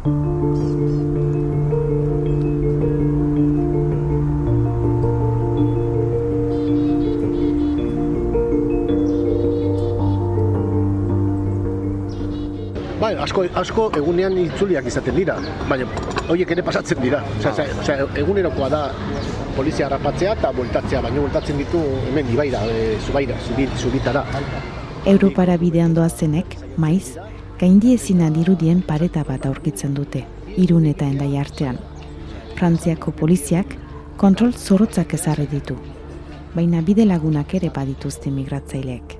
Bai, asko, asko egunean itzuliak izaten dira, baina horiek ere pasatzen dira. Osea, osea, egunerokoa da polizia harrapatzea eta bueltatzea, baina bueltatzen ditu hemen ibaira, e, zubaira, zubit, zubitara. Europara bidean doazenek, maiz, gaindiezina dirudien pareta bat aurkitzen dute, irun eta endai artean. Frantziako poliziak kontrol zorotzak ezarri ditu, baina bide lagunak ere badituzte migratzaileek.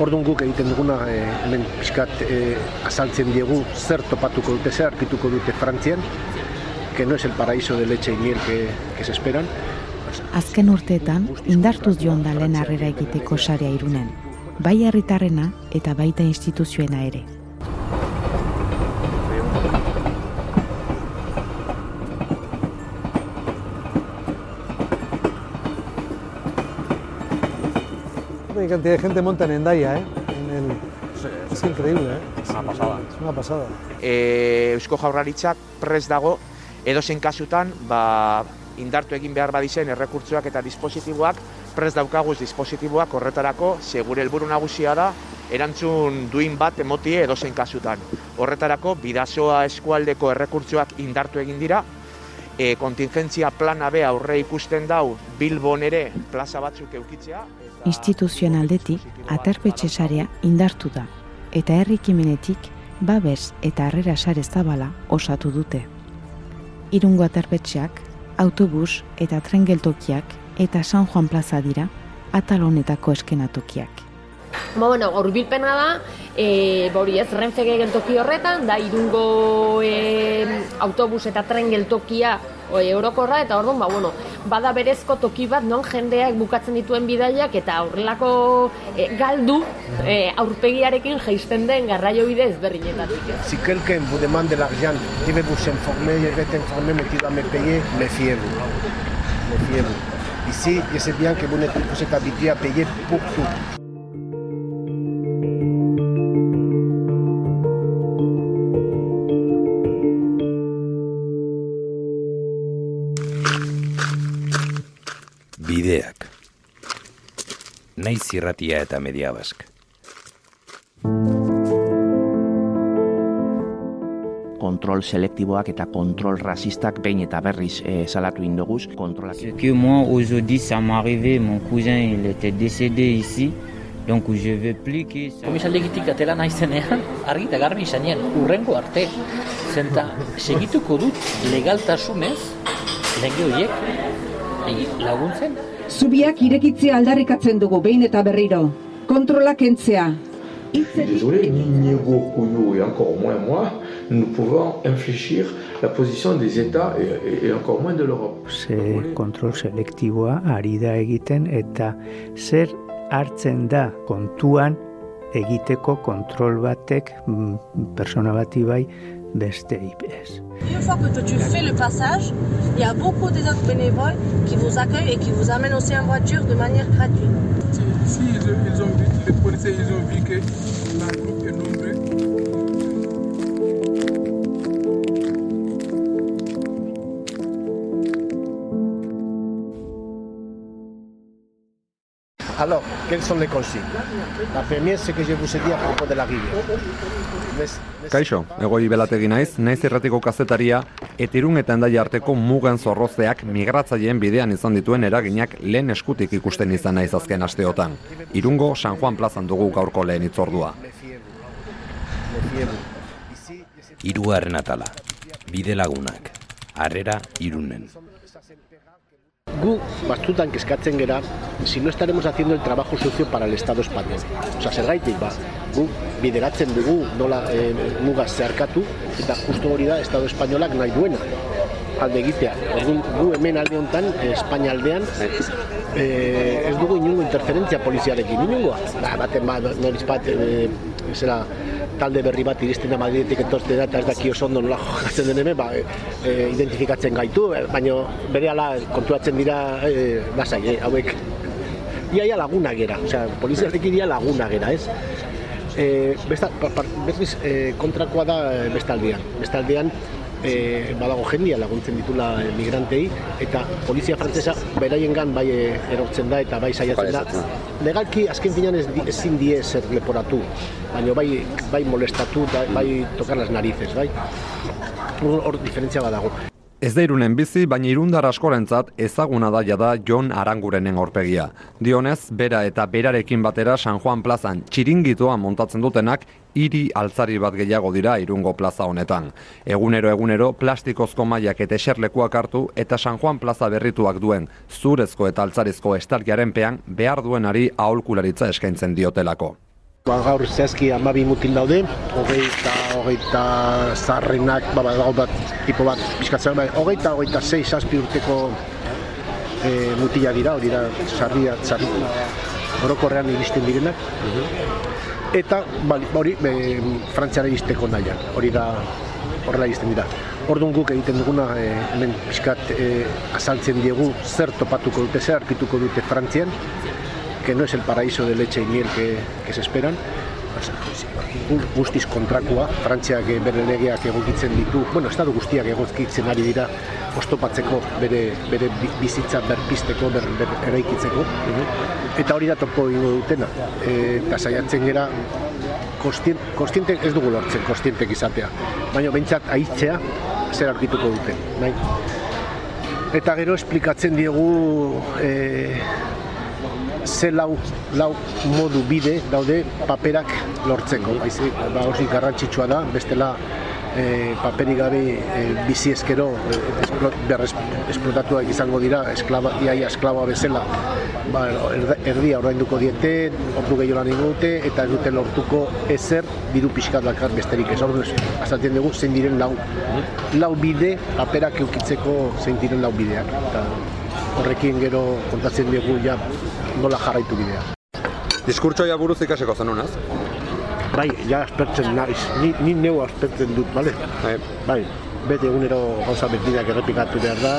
Orduan guk egiten duguna e, hemen pixkat e, azaltzen diegu zer topatuko dute, zer arkituko dute Frantzian, que no es el paraíso de leche y miel que, que se esperan. Azken urteetan, indartuz joan da lehen egiteko sarea irunen, bai herritarrena eta baita instituzioena ere. Hay cantidad de gente monta en Endaya, ¿eh? En el... Es increíble, ¿eh? Es una pasada. Es una pasada. E, Eusko Jaurlaritzak prest dago edozein kasutan ba, indartu egin behar badizen errekurtzoak eta dispositiboak prest daukaguz dispositiboak horretarako segure helburu nagusia da erantzun duin bat emotie edozein kasutan. Horretarako bidazoa eskualdeko errekurtzoak indartu egin dira e, kontingentzia plana be aurre ikusten dau Bilbon ere plaza batzuk eukitzea. Eta... Instituzioen aldetik, aterpetxe sarea indartu da, eta herrikimenetik babes eta harrera sare zabala osatu dute. Irungo aterpetxeak, autobus eta tren geltokiak eta San Juan plaza dira atal honetako eskenatokiak. Ba, bueno, urbilpena da, e, hori ez, Renfe geltoki horretan, da irungo e, autobus eta tren geltokia o, eurokorra, eta orduan, ba, bueno, bada berezko toki bat, non jendeak bukatzen dituen bidaiak, eta aurrelako e, galdu e, aurpegiarekin jaisten den garraio bide ezberdinetatik. Si quelqu'un vous demande de l'argent, veut vous informer, il veut t'informer, mais tu dois me payer, méfiez-vous. Méfiez-vous. Ici, je sais bien que vous n'êtes habitué à payer pour tout. Irratia eta media bask. kontrol selektiboak eta kontrol rasistak behin eta berriz e, salatu indoguz kontrolak. Ce que moi aujourd'hui ça m'est arrivé, mon cousin il était décédé ici. Donc je plus que ça... Komisaldegitik atera naizenean, argi eta garbi izanean, urrengo arte. Zenta, segituko dut legaltasunez, lege horiek laguntzen. Zubiak irekitzea aldarrikatzen dugu behin eta berriro. Kontrolak entzea. Désolé, ni Niego, Couillou et encore moins moi, nous pouvons infléchir la position des États et, et, et encore moins de l'Europe. Ze kontrol selektiboa ari da egiten eta zer hartzen da kontuan egiteko kontrol batek mm, persona bati bai beste ez. Une fois que tu fais le passage, il y a beaucoup des autres bénévoles qui vous accueillent et qui vous amènent aussi en voiture de manière gratuite. Si, si ils, ils ont vu, les policiers ils ont vu que Alors, quelles sont les consignes La première, c'est que je vous ai dit à propos de la rivière. Kaixo, egoi belategi naiz, naiz erratiko kazetaria, etirun eta endai arteko mugan zorrozeak migratzaileen bidean izan dituen eraginak lehen eskutik ikusten izan naiz azken asteotan. Irungo San Juan plazan dugu gaurko lehen itzordua. Hirugarren atala, bide lagunak, harrera irunen. Gu, batzutan kezkatzen gera, si no estaremos haciendo el trabajo sucio para el Estado español. Osa, zergaitik, ba, gu bideratzen dugu nola e, mugaz zeharkatu, eta justo hori da Estado espainolak nahi duena alde egitea. Orduan, gu hemen alde honetan, Espainia aldean, e, ez dugu inungo interferentzia poliziarekin, inungoa. Ba, baten ba, noriz bat, e, zera, talde berri bat iristen da Madridetik entortzen da eta ez daki oso ondo nola jokatzen den hemen, ba, e, identifikatzen gaitu, baina bere ala konturatzen dira e, basai, e, hauek iaia laguna gera, osea, poliziarekin ia laguna gera, ez? E, besta, pa, pa, berriz, e, kontrakoa da e, bestaldean. Bestaldean, e, badago jendia laguntzen ditula migrantei, eta polizia frantzesa beraiengan bai e, erortzen da eta bai saiatzen da. Legalki, azken finan ez, ezin die zer leporatu, baina bai, bai molestatu, bai tocar las narices, bai? Hor diferentzia badago. Ez da irunen bizi, baina irundar askorentzat ezaguna da jada Jon Arangurenen aurpegia. Dionez, bera eta berarekin batera San Juan plazan txiringitoa montatzen dutenak hiri altzari bat gehiago dira irungo plaza honetan. Egunero egunero plastikozko mailak eta eserlekuak hartu eta San Juan plaza berrituak duen zurezko eta altzarizko estalkiaren pean behar duenari aholkularitza eskaintzen diotelako. Ba, gaur zehazki amabi mutil daude, hogeita, hogeita zarrenak, ba, badago bat, tipo bat, pizkatzen, ba, hogeita, hogeita zei, zazpi urteko e, mutila dira, hori da, sarria, sarri, orokorrean iristen direnak. Eta, bali, hori, e, frantziara iristeko nahian, hori da, horrela iristen dira. Orduan guk egiten duguna, e, hemen pixkat e, azaltzen diegu zer topatuko dute, zer arkituko dute Frantzian, que no es el paraíso de leche y miel que, que se esperan. Gu- Guztiz kontrakoa, Frantziak eh, bere legeak egokitzen ditu, bueno, estatu guztiak egokitzen ari dira ostopatzeko bere, bere bi- bizitza berpisteko, ber, ber, eraikitzeko. Eta hori da topo egingo dutena. E, eta saiatzen gera kostien, kostiente ez dugu lortzen kostientek izatea. Baina behintzat aitzea zer aurkituko dute. Bai? Eta gero esplikatzen diegu e, ze lau, lau modu bide daude paperak lortzeko. Baizik, ba, hori garrantzitsua da, bestela e, paperik gabe e, bizi e, esplo, berrez, esplotatuak izango dira, esklaba, iaia esklaba bezala, ba, erdia ordainduko diete, ordu gehiago lan dute, eta ez dute lortuko ezer diru pixkat dakar besterik ez. Orduan, azaltzen dugu zein diren lau, lau bide paperak eukitzeko zein diren lau bideak. Eta horrekin gero kontatzen dugu ja nola jarraitu bidea. Diskurtsoia buruz ikaseko zenunaz? Bai, ja aspertzen naiz, ni, ni neu aspertzen dut, bale? Bai. bai, beti egunero gauza berdinak errepikatu behar da.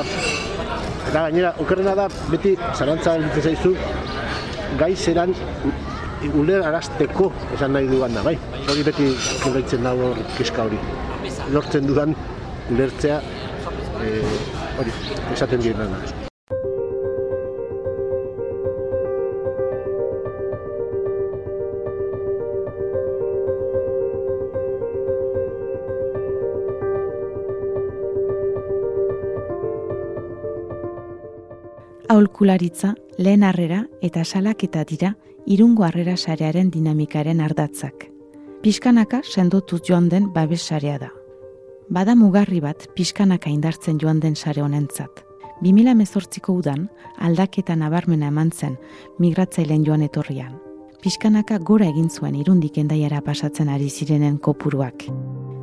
Eta gainera, okerrena da, beti zarantza egiten zaizu, gai zeran uler arazteko esan nahi duan da, bai? Hori beti kendraitzen dago kiska hori. Lortzen dudan ulertzea, eh, hori, esaten direna. Aholkularitza, lehen harrera eta salaketa dira irungo harrera sarearen dinamikaren ardatzak. Piskanaka sendotuz joan den babes sarea da. Bada mugarri bat piskanaka indartzen joan den sare honentzat. 2018ko udan aldaketa nabarmena eman zen migratzaileen joan etorrian. Piskanaka gora egin zuen irundik endaiara pasatzen ari zirenen kopuruak.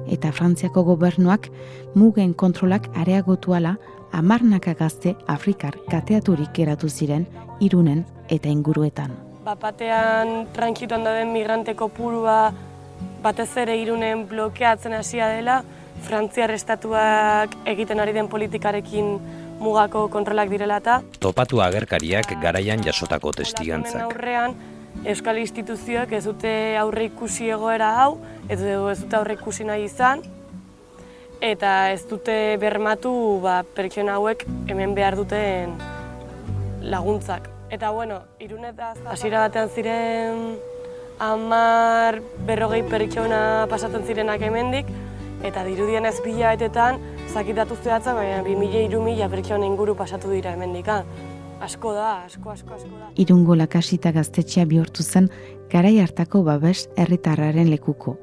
Eta Frantziako gobernuak mugen kontrolak areagotuala amarnaka gazte Afrikar kateaturik geratu ziren irunen eta inguruetan. Bapatean trankiton dauden migrante kopurua batez ere irunen blokeatzen hasia dela, Frantziar estatuak egiten ari den politikarekin mugako kontrolak direla eta Topatu agerkariak garaian jasotako testigantzak. aurrean euskal instituzioak ez dute aurre ikusi egoera hau, ez dute aurre ikusi nahi izan, eta ez dute bermatu ba, pertsona hauek hemen behar duten laguntzak. Eta bueno, irunetaz hasiera batean ziren hamar berrogei pertsona pasatzen zirenak hemendik, eta dirudien ez bila betetan, zakitatu zehatza, baina bi mila iru mila pertsona inguru pasatu dira hemendikan. Asko da, asko, asko, asko da. Irungo lakasita gaztetxea bihurtu zen garai hartako babes herritarraren lekuko.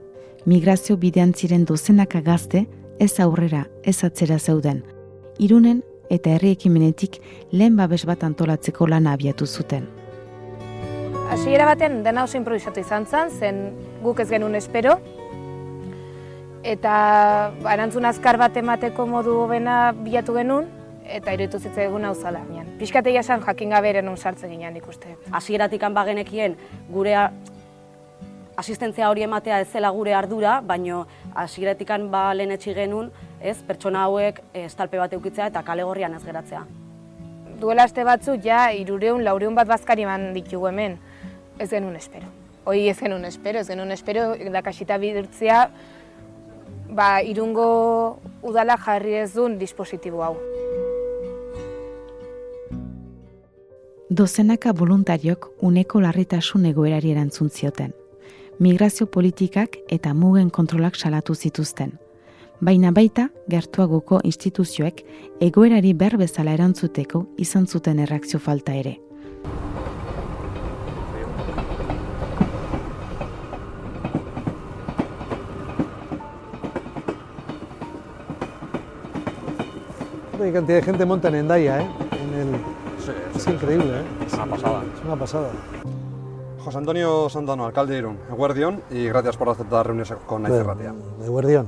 Migrazio bidean ziren dozenaka gazte ez aurrera, ez atzera zeuden. Irunen eta herri ekimenetik lehen babes bat antolatzeko lana abiatu zuten. Hasiera batean dena oso improvisatu izan zen, zen guk ez genuen espero. Eta erantzun azkar bat emateko modu hobena bilatu genuen, eta iruditu zitzaigun hau zala. Piskategia esan jakin gabe ere nun sartzen ginen ikuste. hasieratik bagenekien gure asistentzia hori ematea ez zela gure ardura, baino hasieratik ba lehenetsi genuen, ez, pertsona hauek eh, estalpe bat eukitzea eta kale gorrian ez geratzea. Duela aste batzuk ja irureun, laureun bat bazkari eman ditugu hemen. Ez genuen espero. hoi ez genuen espero, ez genuen espero, dakasita bidurtzea, ba, irungo udala jarri ez duen dispositibo hau. Dozenaka voluntariok uneko larritasun egoerari erantzun zioten. Migrazio politikak eta mugen kontrolak salatu zituzten. Baina baita, gertuagoko instituzioek egoerari berbezala erantzuteko izan zuten erreakzio falta ere. Hay cantidad de gente monta en Endaya, ¿eh? En el... Es increíble, ¿eh? Es una pasada. Es una pasada. José Antonio Santano, alcalde de Irún, Eguardión, y gracias por aceptar reunirse con Naiz Ratia. De Guardión.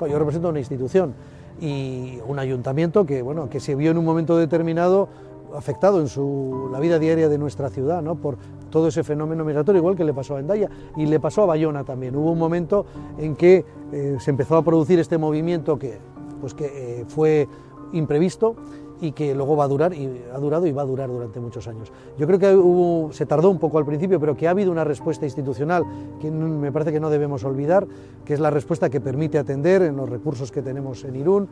Yo represento una institución y un ayuntamiento que, bueno, que se vio en un momento determinado afectado en su, la vida diaria de nuestra ciudad ¿no? por todo ese fenómeno migratorio, igual que le pasó a Endaya y le pasó a Bayona también. Hubo un momento en que eh, se empezó a producir este movimiento que, pues que eh, fue imprevisto y que luego va a durar y ha durado y va a durar durante muchos años. Yo creo que hubo, se tardó un poco al principio, pero que ha habido una respuesta institucional que me parece que no debemos olvidar, que es la respuesta que permite atender en los recursos que tenemos en Irún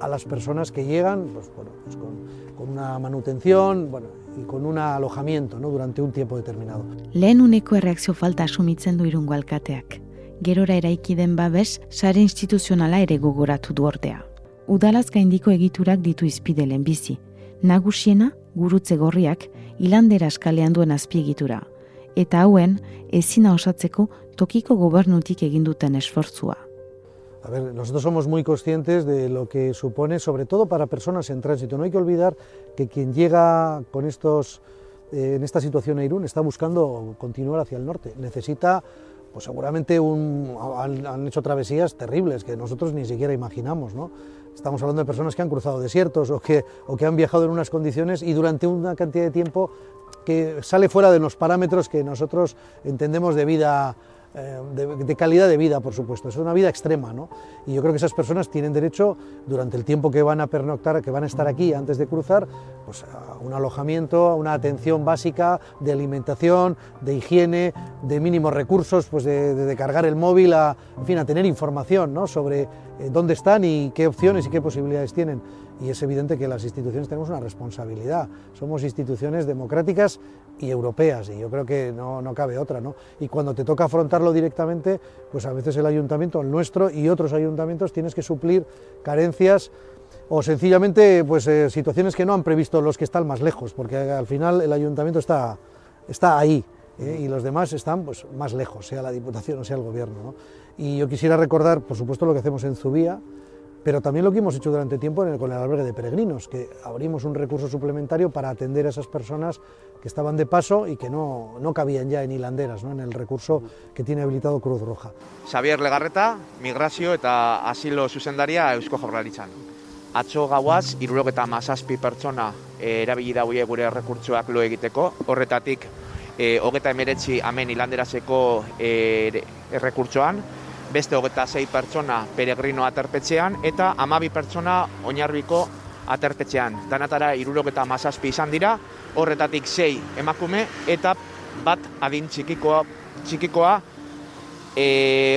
a las personas que llegan pues, bueno, pues con, con, una manutención bueno, y con un alojamiento ¿no? durante un tiempo determinado. Lehen uneko erreakzio falta asumitzen du irungo alkateak. Gerora eraiki den babes, sare instituzionala ere gogoratu du ordea udalaz gaindiko egiturak ditu izpide bizi. Nagusiena, gurutze gorriak, hilandera eskalean duen azpiegitura. Eta hauen, ezina osatzeko tokiko gobernutik egin duten esfortzua. A ver, nosotros somos muy conscientes de lo que supone, sobre todo para personas en tránsito. No hay que olvidar que quien llega con estos, eh, en esta situación a Irún está buscando continuar hacia el norte. Necesita, pues seguramente un, han, han hecho travesías terribles que nosotros ni siquiera imaginamos, ¿no? Estamos hablando de personas que han cruzado desiertos o que, o que han viajado en unas condiciones y durante una cantidad de tiempo que sale fuera de los parámetros que nosotros entendemos de vida de, de, calidad de vida, por supuesto. Es una vida extrema, ¿no? Y yo creo que esas personas tienen derecho, durante el tiempo que van a pernoctar, que van a estar aquí antes de cruzar, pues a un alojamiento, a una atención básica de alimentación, de higiene, de mínimos recursos, pues de cargar el móvil, a, en fin, a tener información, ¿no? Sobre eh, dónde están y qué opciones y qué posibilidades tienen. Y es evidente que las instituciones tenemos una responsabilidad. Somos instituciones democráticas y europeas, y yo creo que no, no, cabe otra. ¿no? Y cuando te toca afrontarlo directamente, pues a veces el ayuntamiento, el nuestro y otros ayuntamientos, tienes que suplir carencias o sencillamente pues, eh, situaciones que no han previsto los que están más lejos, porque al final el ayuntamiento está, está ahí. ¿eh? y los demás están pues, más lejos, sea la Diputación o sea el Gobierno. ¿no? Y yo quisiera recordar, por supuesto, lo que hacemos en Zubía, pero también lo que hemos hecho durante tiempo en el, con el albergue de peregrinos, que abrimos un recurso suplementario para atender a esas personas que estaban de paso y que no, no cabían ya en hilanderas, ¿no? en el recurso que tiene habilitado Cruz Roja. Xavier Legarreta, migrazio eta asilo zuzendaria Eusko Jaurlaritzan. Atzo gauaz, irurogeta mazazpi pertsona e, erabili daude gure rekurtsoak lo egiteko, horretatik e, hogeta emeretzi amen hilanderazeko e, errekurtsoan, beste hogeta zei pertsona peregrino aterpetxean eta amabi pertsona oinarbiko aterpetxean. Danatara irurogeta mazazpi izan dira, horretatik sei emakume eta bat adin txikikoa, txikikoa e,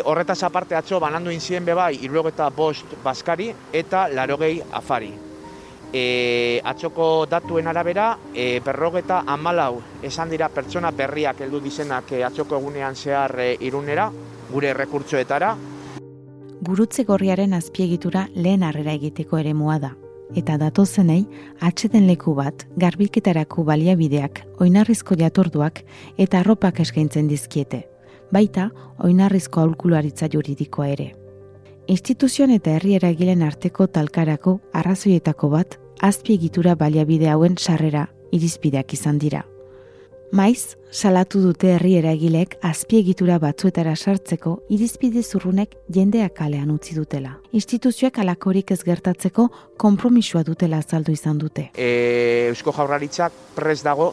horretaz aparte atzo banandu inzien bebai irurogeta bost baskari eta larogei afari. E, atzoko datuen arabera, e, berrogeta amalau esan dira pertsona berriak heldu dizenak e, atzoko egunean zehar e, irunera, gure rekurtsoetara. Gurutze gorriaren azpiegitura lehen harrera egiteko ere da. Eta datozenei, atxeten leku bat, garbiketarako baliabideak, oinarrizko jatorduak eta arropak eskaintzen dizkiete. Baita, oinarrizko aulkularitza juridikoa ere. Instituzioan eta herri eragilen arteko talkarako arrazoietako bat, azpiegitura baliabide hauen sarrera irizpideak izan dira. Maiz, salatu dute herri eragilek azpiegitura batzuetara sartzeko irizpide zurrunek jendeak kalean utzi dutela. Instituzioak alakorik ez gertatzeko konpromisua dutela azaldu izan dute. E, Eusko Jaurlaritzak pres dago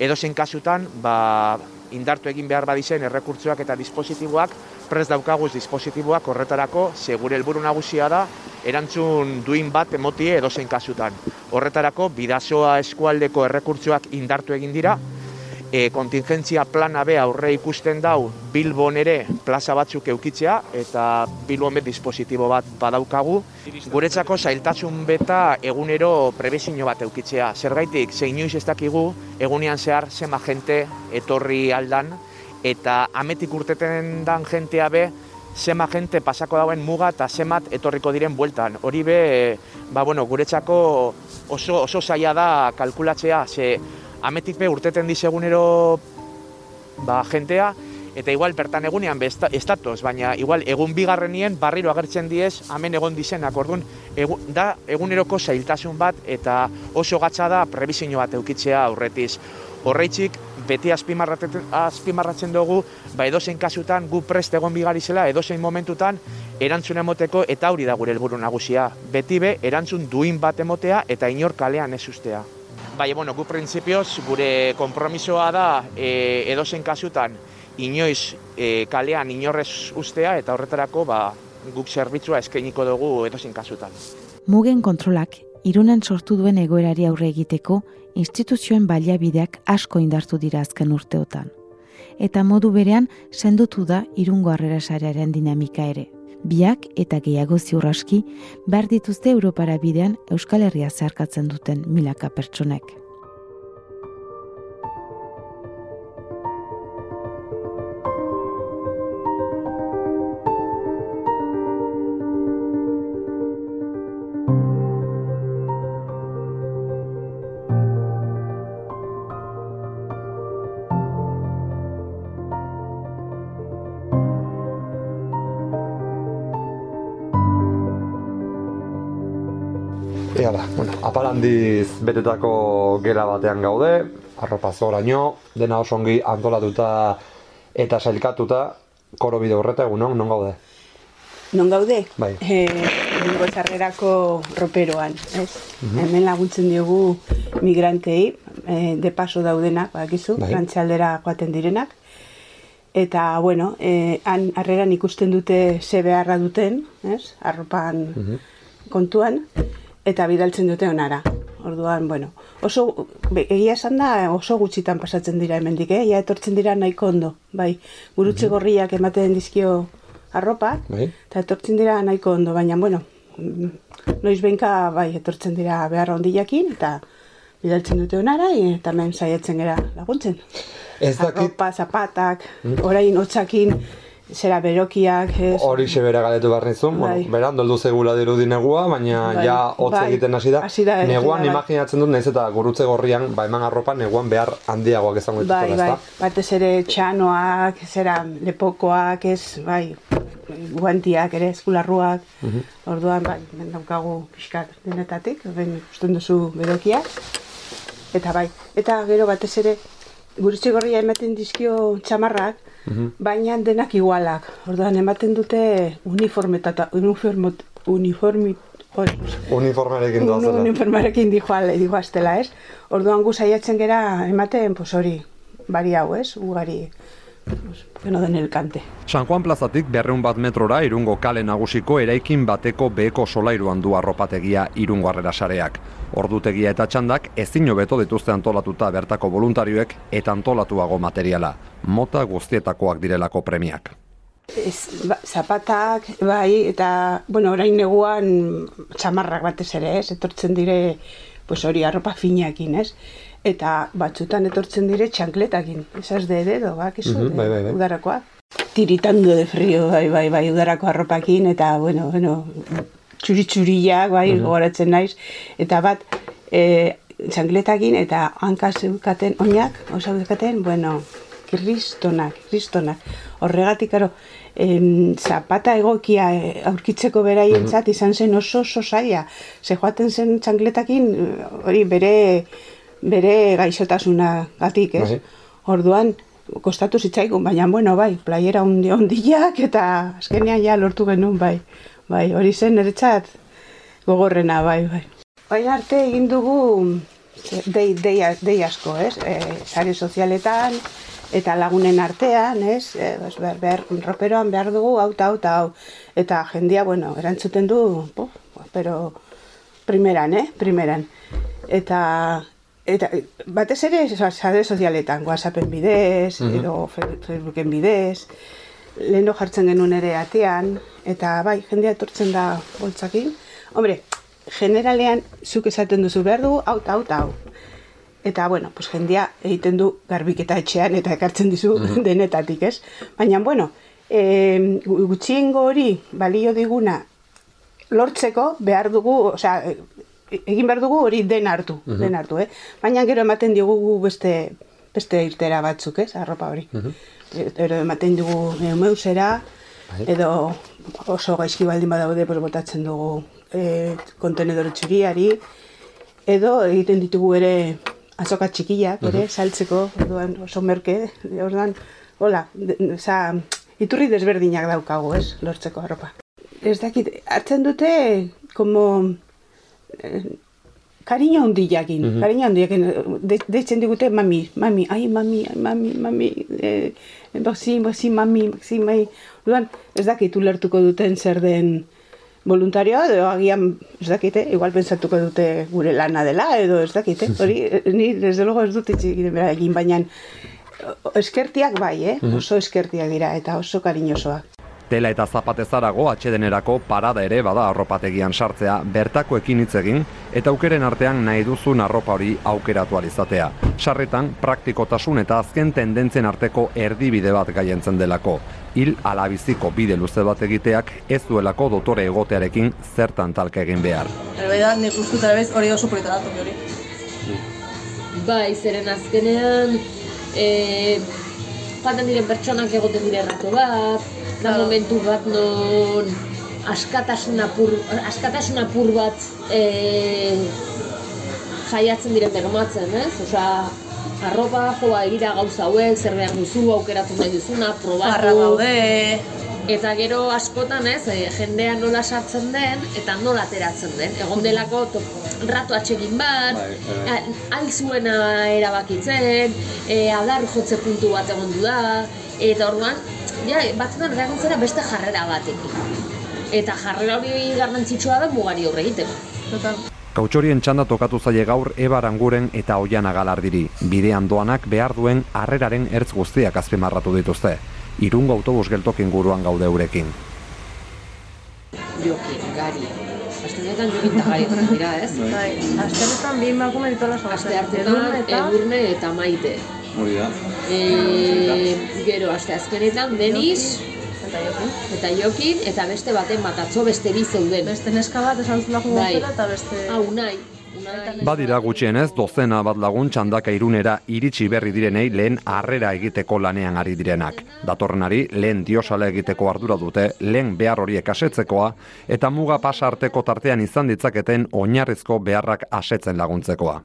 edozen kasutan ba, indartu egin behar badizen errekurtzoak eta dispositiboak prez daukaguz dispositiboak horretarako segure helburu nagusia da erantzun duin bat emotie edozein kasutan. Horretarako bidazoa eskualdeko errekurtzoak indartu egin dira e, kontingentzia plana be aurre ikusten dau Bilbon ere plaza batzuk eukitzea eta Bilbon bet dispositibo bat badaukagu. Guretzako zailtasun beta egunero prebezio bat eukitzea. Zergaitik, zein inoiz ez dakigu egunean zehar zema jente etorri aldan eta ametik urteten dan jentea be zema jente pasako dauen muga eta zemat etorriko diren bueltan. Hori be, ba, bueno, guretzako oso, oso zaila da kalkulatzea, ze ametik be urteten dizegunero ba, jentea, eta igual bertan egunean be estatoz, baina igual egun bigarrenien barriro agertzen diez, hemen egon dizenak, orduan, egu, da eguneroko zailtasun bat, eta oso gatza da prebizio bat eukitzea aurretiz. Horreitzik, beti azpimarratzen dugu, ba edozein kasutan gu prest egon bigarizela, edozein momentutan erantzun emoteko eta hori da gure helburu nagusia. Beti be, erantzun duin bat emotea eta inor kalean ez ustea. Bai, bueno, gu printzipioz, gure konpromisoa da e, edozen kasutan inoiz e, kalean inorrez ustea eta horretarako ba, guk zerbitzua eskainiko dugu edozen kasutan. Mugen kontrolak irunen sortu duen egoerari aurre egiteko instituzioen baliabideak asko indartu dira azken urteotan. Eta modu berean sendutu da irungo harrera sarearen dinamika ere biak eta gehiago ziurraski behar dituzte Europara bidean Euskal Herria zeharkatzen duten milaka pertsonek. Apalandiz betetako gela batean gaude, arropa zoraino, dena oso ongi antolatuta eta sailkatuta, koro bide horreta egunon, non gaude? Non gaude? Bai. E, Bingo zarrerako roperoan, ez? Mhm. Hemen laguntzen diogu migrantei, e, de paso daudenak, badakizu, Bai. frantxaldera joaten direnak. Eta, bueno, e, han harreran ikusten dute ze beharra duten, ez? Arropan Mhm. kontuan, eta bidaltzen dute onara. Orduan, bueno, oso, egia esan da oso gutxitan pasatzen dira hemendik, eh? Ja etortzen dira nahiko ondo, bai. Gurutze gorriak ematen dizkio arropak, Bai. eta etortzen dira nahiko ondo, baina, bueno, mm, noiz behinka, bai, etortzen dira behar ondilakin, eta bidaltzen dute onara, eta hemen saiatzen gera laguntzen. Ez dakit, Arropa, zapatak, Mm. orain hotzakin, zera berokiak, ez? hori bera galetu behar nizun, Bai. bueno, beran doldu zegula dirudi negua, baina Bai, ja hotz bai. egiten hasi da. Hasi da, neguan da, bai. imaginatzen dut, nahiz eta gurutze gorrian, ba eman arropa, neguan behar handiagoak izango dituzela, Bai, bai, ezta? batez ere txanoak, zera lepokoak, ez, bai, guantiak ere, eskularruak, Mhm. orduan, bai, daukagu pixkat denetatik, ben ikusten duzu bedokiak, eta bai, eta gero batez ere, gurutze gorria ematen dizkio txamarrak, Mhm. baina denak igualak, orduan ematen dute uniformetata, uniformot, uniformi, joder, Uniformearekin doazela. uniformarekin dijoa, dijoaztela, ez? Orduan gu saiatzen gera ematen, pues hori, bari hau, ez? Ugari, pues, que no den el cante. San Juan plazatik berreun bat metrora irungo kale nagusiko eraikin bateko beheko solairuan du arropategia irungo harrera sareak. Ordutegia eta txandak ezin hobeto dituzte antolatuta bertako voluntarioek eta antolatuago materiala. Mota guztietakoak direlako premiak. Ez, ba, zapatak, bai, eta, bueno, orain neguan txamarrak batez ere, ez? Etortzen dire, pues hori, arropa finakin, ez? Eta batzutan etortzen dire txankletakin, esas de dedo, bak, izu, Mhm, bai, bai, bai. udarakoak. Tiritando de frío, bai, bai, bai, udarako arropakin, eta, bueno, bueno, txuri-txuriak, bai, Mhm. gogoratzen naiz, eta bat, e, txankletakin, eta hanka zeukaten, oinak, osa bueno, kristonak, kristonak. Horregatik, karo, em, zapata egokia eh, aurkitzeko beraientzat izan zen oso oso zaila. Ze joaten zen txankletakin, eh, hori bere, bere gaixotasuna gatik, ez? Bai. Orduan, kostatu zitzaigun, baina, bueno, bai, playera hundi hondiak, eta azkenean ja lortu genuen, bai. Bai, hori zen niretzat gogorrena, bai, bai. Baina arte egin dugu dei, dei, dei asko, ez? E, sare sozialetan, eta lagunen artean, ez? E, bas, behar, behar, roperoan behar dugu, hau, eta hau, eta hau. Eta jendia, bueno, erantzuten du, po, pero primeran, eh? Primeran. Eta eta eh, batez ere sare sozialetan, WhatsAppen bidez, Mhm. edo Fe- Facebooken bidez, leheno jartzen genuen ere atean, eta bai, jendea etortzen da boltzakin. Hombre, generalean, zuk esaten duzu behar du, hau, eta hau, eta hau. Eta, bueno, pues jendea egiten du garbiketa etxean eta ekartzen dizu Mhm. denetatik, ez? Baina, bueno, e, gutxiengo hori balio diguna lortzeko behar dugu, osea, e- egin behar dugu hori den hartu, Mhm. den hartu, eh? Baina gero ematen digugu beste beste irtera batzuk, ez? Arropa hori. Ero ematen dugu neumeusera, Bai. edo oso gaizki baldin badaude, pues, botatzen dugu e, kontenedore txuriari, edo egiten ditugu ere azoka txikiak, ere, Mhm. saltzeko, orduan oso merke, orduan, hola, de, oza, iturri desberdinak daukagu, ez, lortzeko arropa. Ez dakit, hartzen dute, como, eh, kariño handiakin, Mhm. kariño handiakin, de, deitzen digute mami, mami, ai mami, ai mami, mami, eh, bozi, bozi, mami, bozi, mai, orduan, ez dakit ulertuko duten zer den voluntarioa, edo agian, ez dakite, igual pentsatuko dute gure lana dela, edo ez dakite, hori, eh, ni, desde luego ez dut bera egin, baina eskertiak bai, eh? Oso eskertiak dira, eta oso kariñosoak. Tela eta zapatezarago atxedenerako parada ere bada arropategian sartzea bertakoekin hitz egin eta aukeren artean nahi duzun arropa hori aukeratu alizatea. Sarretan praktikotasun eta azken tendentzen arteko erdibide bat gaientzen delako. Hil alabiziko bide luze bat egiteak ez duelako dotore egotearekin zertan talka egin behar. Bai da, nik ere bez hori oso polita da toki hori. Bai, zeren azkenean, e, joaten diren pertsonak egoten dire rato bat, da momentu bat non askatasun apur, askatasun apur bat e, jaiatzen diren bermatzen, ez? Osea, arropa, joa egira gauza hauek, zer behar duzu, aukeratu nahi duzuna, probatu. Barra daude. Eta gero askotan ez, e, jendea nola sartzen den eta nola ateratzen den. Egon delako to, rato atsegin bat, a- altzuena erabakitzen, e, adar jotze puntu bat egon du da, eta orduan, ja, batzutan eraguntzera beste jarrera batekin. Eta jarrera hori garrantzitsua da mugari aurre egiteko. Total. Kautxorien txanda tokatu zaie gaur Eba Aranguren eta Oiana Galardiri. Bidean doanak behar duen harreraren ertz guztiak azpimarratu dituzte. Irungo autobus geltok inguruan gaude eurekin. Joki, gari. Aste honetan jokin eta gari egoten dira, ez? Bai, aste honetan bi emakume ditola Aste sortzen. hartetan, eta... edurne eta maite. Hori da. E, gero, aste azkenetan, Denis, Eta jokin. eta Jokin, eta beste baten bat, atzo beste bi zeuden. Beste neska bat esan zula jugu Bai. eta beste... Hau, unai. Badira gutxienez, dozena bat lagun txandaka irunera iritsi berri direnei lehen harrera egiteko lanean ari direnak. Datorrenari lehen diosala egiteko ardura dute, lehen behar horiek asetzekoa, eta muga pasa arteko tartean izan ditzaketen oinarrizko beharrak asetzen laguntzekoa.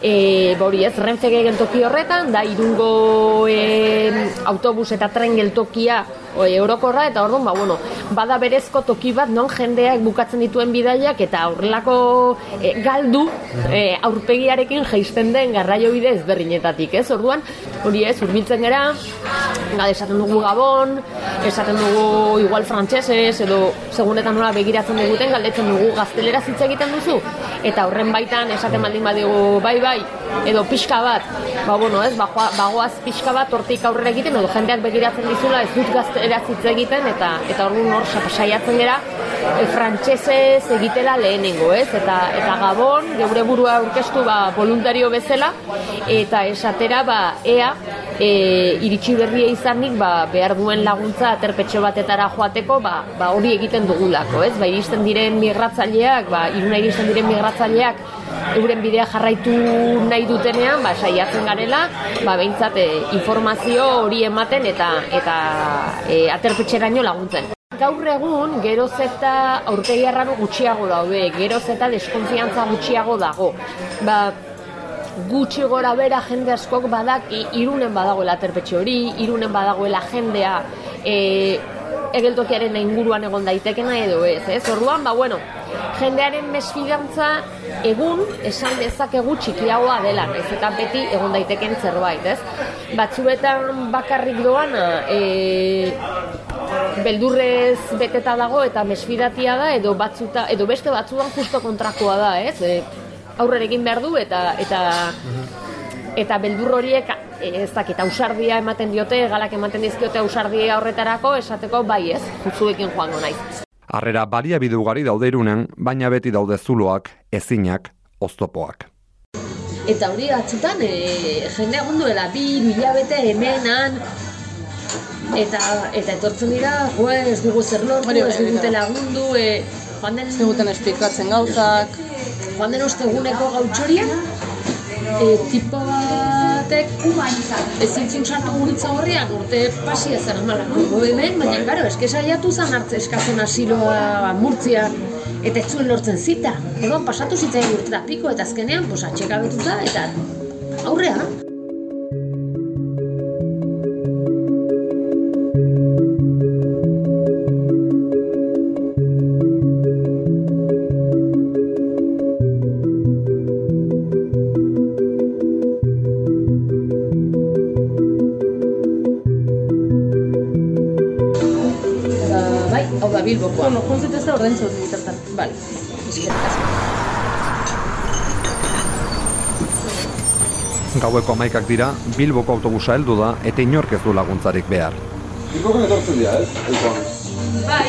E, ba hori ez, Renfe geltoki horretan, da irungo e, autobus eta tren geltokia eurokorra, eta orduan, ba, bueno, bada berezko toki bat non jendeak bukatzen dituen bidaiak eta horrelako e, galdu e, aurpegiarekin jaisten den garraio bide ezberdinetatik, ez? Orduan, hori ez, hurbiltzen gera, gade esaten dugu Gabon, esaten dugu igual frantsesez edo segunetan nola begiratzen duguten galdetzen dugu gaztelera hitz egiten duzu eta horren baitan esaten baldin badigu bai bai edo pixka bat ba bueno ez bagoa, bagoaz pixka bat hortik aurrera egiten edo jendeak begiratzen dizula ez dut gaztelera hitz egiten eta eta orduan hor sa- saiatzen gera e, frantsesez egitela lehenengo ez? Eta eta Gabon geure burua aurkeztu ba voluntario bezala eta esatera ba ea e, iritsi berria izanik ba, behar duen laguntza aterpetxe batetara joateko ba, ba hori egiten dugulako, ez? Ba, iristen diren migratzaileak, ba, iruna iristen diren migratzaileak euren bidea jarraitu nahi dutenean, ba, saiatzen garela, ba, behintzat e, informazio hori ematen eta eta e, aterpetxeraino laguntzen. Gaur egun, geroz eta arraro gutxiago daude, geroz eta deskonfiantza gutxiago dago. Ba, gutxi gora bera jende askok badaki irunen badagoela aterpetxe hori, irunen badagoela jendea e, egeltokiaren inguruan egon daitekena edo ez, ez? Orduan, ba, bueno, jendearen mesfidantza egun esan dezakegu txikiagoa dela, ez eta beti egon daiteken zerbait, ez? Batzuetan bakarrik doana, e, beldurrez beteta dago eta mesfidatia da edo batzuta edo beste batzuan justo kontrakoa da, ez? E, aurrera egin behar du eta eta eta beldur horiek eh, ez dakit ausardia ematen diote, galak ematen dizkiote ausardia horretarako esateko bai ez, zuekin joango naiz. Harrera baliabide ugari daude irunen, baina beti daude zuloak, ezinak, oztopoak. Eta hori atzutan, e, jende egon duela, bi hiru hilabete hemenan, eta, eta etortzen dira, jo, ez dugu zer lortu, ez digute hori. lagundu, e, joan den... Ez diguten esplikatzen gauzak. Joan den osteguneko gautxorian, e, tipo batek ezin zin sartu guritza horrian urte pasia zer amalako hemen, baina, karo, eske saiatu zan hartze eskatzen asiloa murtzian, eta ez zuen lortzen zita. Egon, pasatu zitzaigun urte eta piko, eta azkenean, pues, atxekabetuta, eta aurrea. Gaueko amaikak dira, Bilboko autobusa heldu da eta inork ez du laguntzarik behar. Bilbokon etortzen dira, ez? Elkoan. Bai.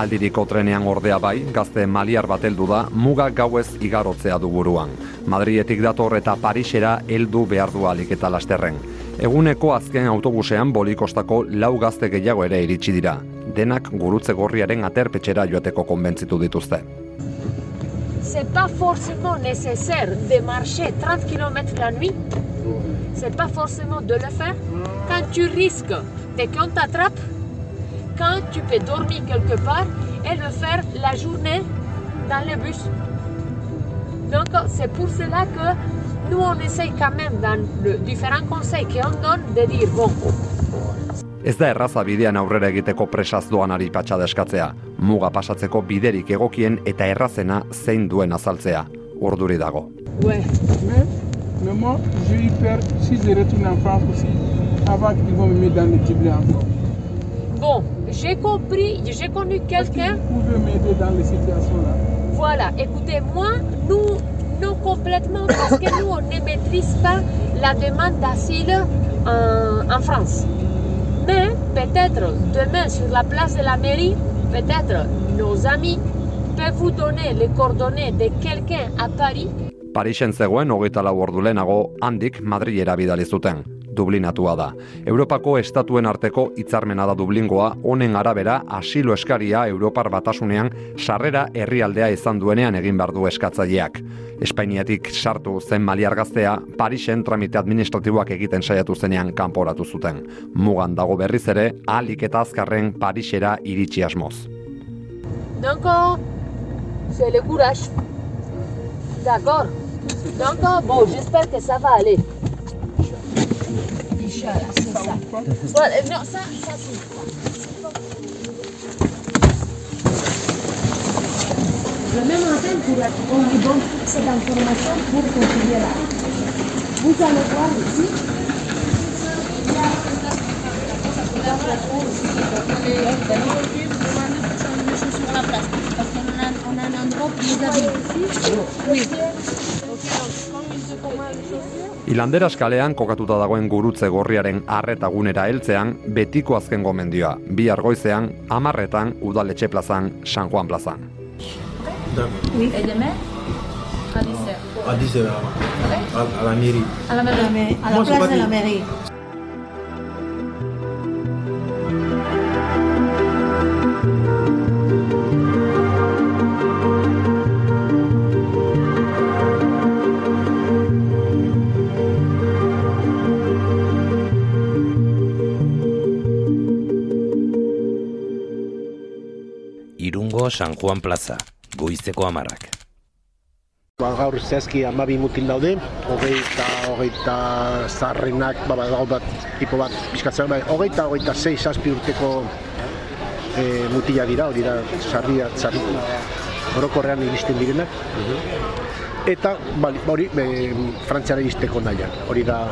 Aldiriko trenean ordea bai, gazte maliar bat heldu da, muga gauez igarotzea du buruan. Madrietik dator eta Parisera heldu behar du alik eta lasterren. Eguneko azken autobusean bolikostako lau gazte gehiago ere iritsi dira. Denak gurutze gorriaren aterpetxera joateko konbentzitu dituzte. C'est pas forcément nécessaire de marcher 30 km la nuit. C'est pas forcément de le faire. Quand tu risques de qu'on t'attrape, quand tu peux dormir quelque part et le faire la journée dans le bus. Donc c'est pour cela que nous on essaye quand même dans le différents conseils qu'on donne de dire bon, Ez da erraza bidean aurrera egiteko presaz doanari patxada eskatzea. Muga pasatzeko biderik egokien eta errazena zein duen azaltzea. Urduri dago. Ouais. Mais, mais moi, j'ai eu peur si je retourne en France aussi, avant qu'ils vont me mettre dans le Tibet encore. bon, j'ai compris, j'ai connu quelqu'un Vous pouvez m'aider dans les situations-là. Voilà, écoutez, moi, nous, non complètement, parce que nous, on ne maîtrise pas la demande d'asile en, en France. Mais peut-être demain, sur la place de la mairie, peut-être nos amis peuvent vous donner les coordonnées de quelqu'un à Paris Parisen zegoen hogeita lau ordu lehenago, handik Madrilera bidali zuten. Dublinatua da. Europako estatuen arteko hitzarmena da Dublingoa, honen arabera asilo eskaria Europar batasunean sarrera herrialdea izan duenean egin behar du eskatzaileak. Espainiatik sartu zen maliar gaztea, Parisen tramite administratiboak egiten saiatu zenean kanporatu zuten. Mugan dago berriz ere, ahalik eta azkarren Parisera iritsi asmoz. Euh, c'est le courage. D'accord euh, bon, j'espère que ça va aller. Inch'Allah, c'est ça. Voilà, non, ça, ça c'est... Le même matin, pour on lui donne toute cette information pour continuer là. Vous allez voir ici. sur la place. Parce qu'on a, on a un endroit ici. Oui. Ilanderas kalean kokatuta dagoen gurutze gorriaren arretagunera heltzean betiko azken gomendioa. Bi argoizean, amarretan, udaletxe plazan, San Juan plazan. Oui. Et demain À 10h. À 10 heures, à, à la mairie. À la mairie. À la place de la mairie. San Juan Plaza, goizeko amarrak. Ba, gaur zehazki amabi mutil daude, hogeita, hogeita zarrenak, ba, ba, dago bat, tipo bat, bizkatzen, ba, hogeita, hogeita zei, zazpi urteko e, mutila dira, hori da, sarria, sarri, orokorrean iristen direnak. Eta, ba, hori, e, frantziara iristeko nahian, hori da,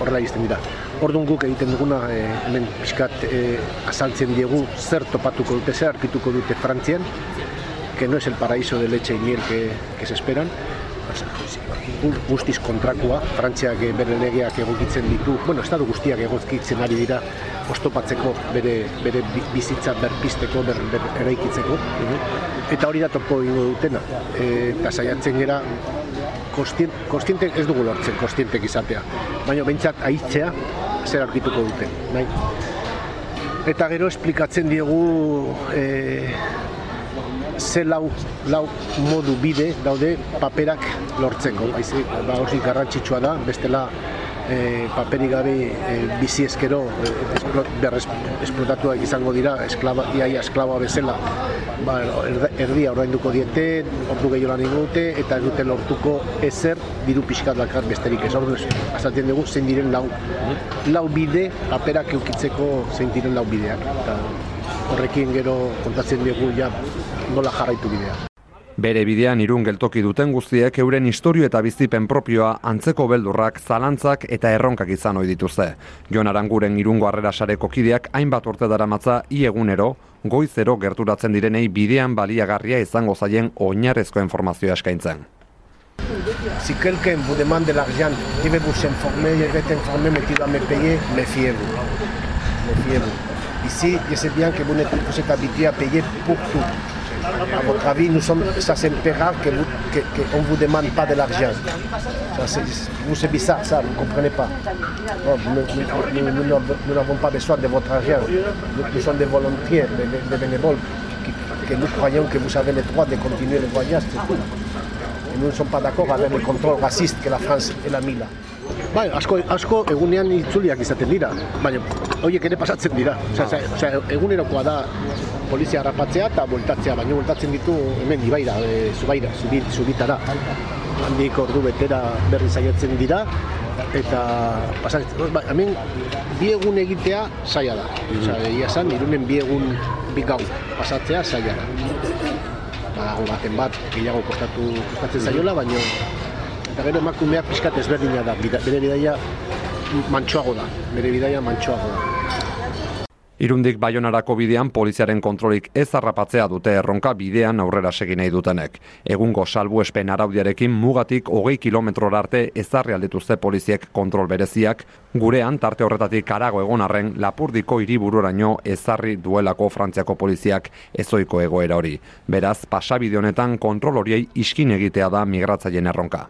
horrela iristen dira. Orduan guk egiten duguna, e, hemen pixkat e, azaltzen diegu zer topatuko dute, zer arkituko dute Frantzian, que no es el paraíso de leche y miel que, que se esperan, guztiz kontrakoa, Frantziak bere legeak egokitzen ditu, bueno, estado guztiak egokitzen ari dira ostopatzeko bere, bere bizitza berpisteko, ber, ber, eraikitzeko. Eta hori da topo ingo dutena. Eta saiatzen gera, kostiente ez dugu lortzen, kostientek izatea. Baina behintzat aitzea zer aurkituko dute. Bai? Eta gero esplikatzen diegu e, ze lau, lau modu bide daude paperak lortzeko. Baizi, ba, hori garrantzitsua da, bestela e, paperik gabe e, bizi eskero e, esplotatuak izango dira esklaba, iaia esklaba bezala. Ba, erdia ordainduko diete ordu gehiago lan dute eta ez dute lortuko ezer diru pixkat dakar besterik ez. Ordu azaltzen dugu zein diren lau. Lau bide paperak eukitzeko zein diren lau bideak. Eta horrekin gero kontatzen dugu ja nola jarraitu bidea. Bere bidean irun geltoki duten guztiek euren historio eta bizipen propioa antzeko beldurrak, zalantzak eta erronkak izan ohi dituzte. Jon Aranguren irungo harrera sareko kideak hainbat urte daramatza egunero, goizero gerturatzen direnei bidean baliagarria izango zaien oinarrezko informazioa eskaintzen. Si quelqu'un vous demande de l'argent, vais vous informer, je vais t'informer, mais tu dois me payer, méfiez-vous. Méfiez-vous. Ici, je sais bien que vous n'êtes habitué à payer pour tout. À votre avis, nous sommes, ça c'est qu'on que, que ne vous demande pas de l'argent. C'est bizarre ça, vous ne comprenez pas. Nous, nous, nous, nous n'avons pas besoin de votre argent. Nous, sommes des volontaires, des, des bénévoles, que, que, nous croyons que vous avez le droit de continuer le voyage. Et nous ne sommes pas d'accord avec le contrôle raciste que la France elle a mis là. Bai, asko, asko egunean itzuliak izaten dira, baina horiek ere pasatzen dira. Osea, osea, egunerokoa da polizia harrapatzea eta bueltatzea, baina bueltatzen ditu hemen ibaira, e, zubaira, zubit, zubitara. Handik ordu betera berri zaiatzen dira, eta pasatzen, ba, hemen bi egun egitea saia da. Osea, egia zan, irunen bi egun bi gau pasatzea saia da. Badago baten bat, gehiago kostatu, kostatzen zaiola, baina eta gero emakumeak pixkat ezberdina da, bere bidaia mantxoago da, bere bidaia mantxoago da. Irundik Baionarako bidean poliziaren kontrolik ez harrapatzea dute erronka bidean aurrera segi nahi dutenek. Egungo salbuespen araudiarekin mugatik hogei kilometrora arte ezarri aldituzte poliziek kontrol bereziak, gurean tarte horretatik karago egon arren lapurdiko hiribururaino ezarri duelako frantziako poliziak ezoiko egoera hori. Beraz, pasabide honetan kontrol horiei iskin egitea da migratzaileen erronka.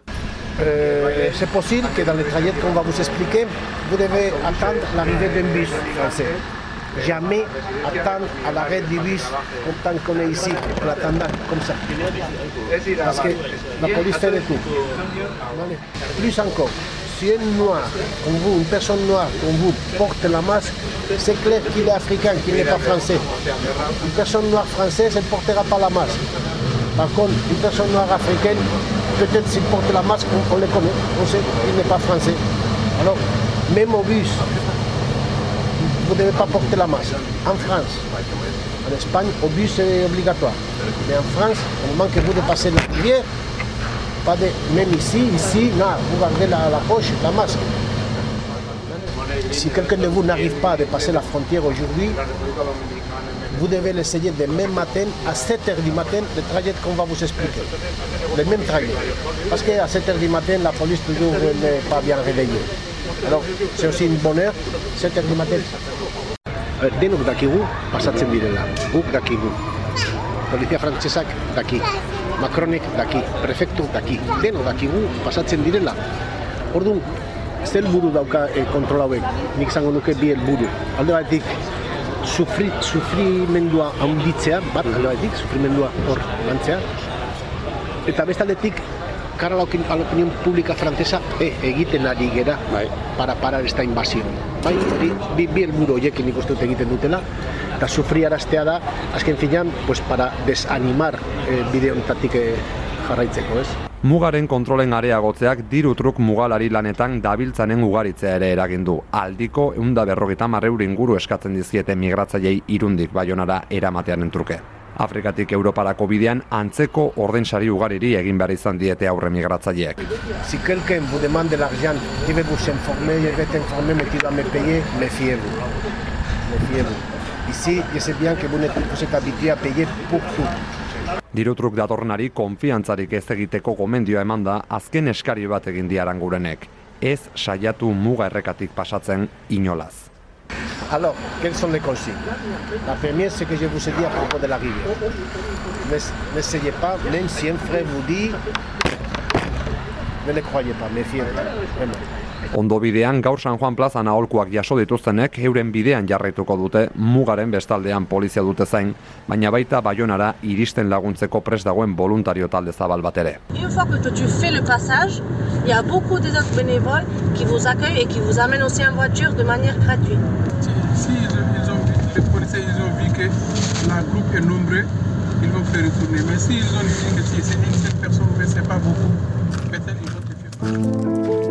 Euh, c'est possible que dans le trajet qu'on va vous expliquer, vous devez attendre l'arrivée d'un bus français. Jamais attendre à l'arrêt du bus tant qu'on est ici, en attendant comme ça. Parce que la police fait le tout. Plus encore, si un noir comme vous, une personne noire comme vous, porte la masque, c'est clair qu'il est africain, qu'il n'est pas français. Une personne noire française, ne portera pas la masque. Par contre, une personne noire africaine, peut-être s'il porte la masque, on, on, le connaît, on sait qu'il n'est pas français. Alors, même au bus, vous ne devez pas porter la masque. En France, en Espagne, au bus, c'est obligatoire. Mais en France, au moment que vous dépassez la rivière, pas de, même ici, ici, non, vous gardez la, la poche, la masque. Si quelqu'un de vous n'arrive pas à dépasser la frontière aujourd'hui, vous devez l'essayer demain matin à 7h du matin, le trajet qu'on va vous expliquer. Le même trajet. Parce qu'à 7h du matin, la police toujours n'est pas bien réveillée. Alors, bonne heure, 7h du matin. Denok dakigu pasatzen direla, guk dakigu. Polizia frantsesak daki, Macronek daki, prefektu daki, denok dakigu pasatzen direla. Orduan, zer buru dauka e, kontrol hauek, nik zango nuke bi helburu. Alde batetik, sufri, sufrimendua handitzea, bat alde batetik, sufrimendua hor lantzea. Eta bestaldetik, cara a la, opinión pública francesa e, egiten ari gera bai. para parar esta invasión. Bai, bi, bi, bi helburu horiekin nik uste dut egiten dutela, eta sufriaraztea da, azken finean, pues para desanimar eh, bide honetatik eh, jarraitzeko, ez? Mugaren kontrolen areagotzeak dirutruk mugalari lanetan dabiltzanen ugaritzea ere eragin du. Aldiko eunda berrogeta marreuri inguru eskatzen dizkiete migratzaiei irundik baionara eramatearen truke. Afrikatik Europarako bidean antzeko ordensari ugariri egin behar izan diete aurre migratzaileek. Si quelqu'un vous demande de l'argent, va vous informer, il va t'informer, mais tu vas me payer, méfiez-vous. Méfiez-vous. Ici, je sais bien que vous n'êtes êtes habitué à payer pour tout. Dirutruk datornari konfiantzarik ez egiteko gomendioa eman da azken eskari bat egin diarangurenek. Ez saiatu muga errekatik pasatzen inolaz. Alors, quelles sont les consignes? La première, c'est que je vous ai dit à propos de la rivière. Ne- N'essayez pas, même si un frère vous dit, ne le croyez pas, méfiez-vous. Vraiment. Ondo bidean gaur San Juan plazan aholkuak jaso dituztenek euren bidean jarraituko dute mugaren bestaldean polizia dute zain, baina baita baionara iristen laguntzeko prest dagoen voluntario talde zabal bat ere. Une fois que toi, tu fais le passage, il y a beaucoup des autres bénévoles qui vous accueillent et qui vous amènent aussi en voiture de manière gratuite. Si ils, ils ont vu, les policiers ils ont vu que la groupe est nombreux, ils vont faire retourner. Mais s'ils ont vu que si c'est une seule personne, mais c'est pas beaucoup, peut-être ils vont te faire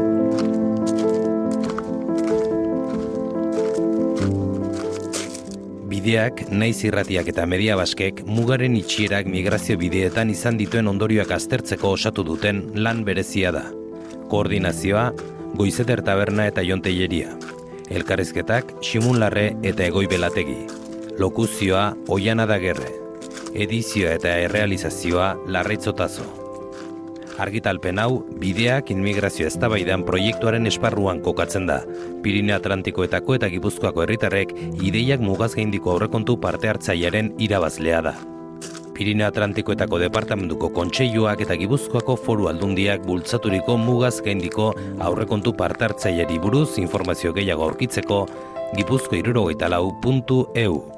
Bideak, naiz irratiak eta media baskek mugaren itxierak migrazio bideetan izan dituen ondorioak aztertzeko osatu duten lan berezia da. Koordinazioa, goizeter taberna eta jonteieria. Elkarrizketak, simunlarre eta egoi belategi. Lokuzioa, oiana da gerre. Edizioa eta errealizazioa, larraitzotazo. Argitalpen hau, bideak inmigrazio eztabaidan proiektuaren esparruan kokatzen da. Pirineo Atlantikoetako eta Gipuzkoako herritarrek ideiak mugaz gaindiko aurrekontu parte hartzailearen irabazlea da. Pirineo Atlantikoetako departamentuko kontseiluak eta Gipuzkoako foru aldundiak bultzaturiko mugaz gaindiko aurrekontu parte hartzaileri buruz informazio gehiago aurkitzeko gipuzko irurogeita lau.eu.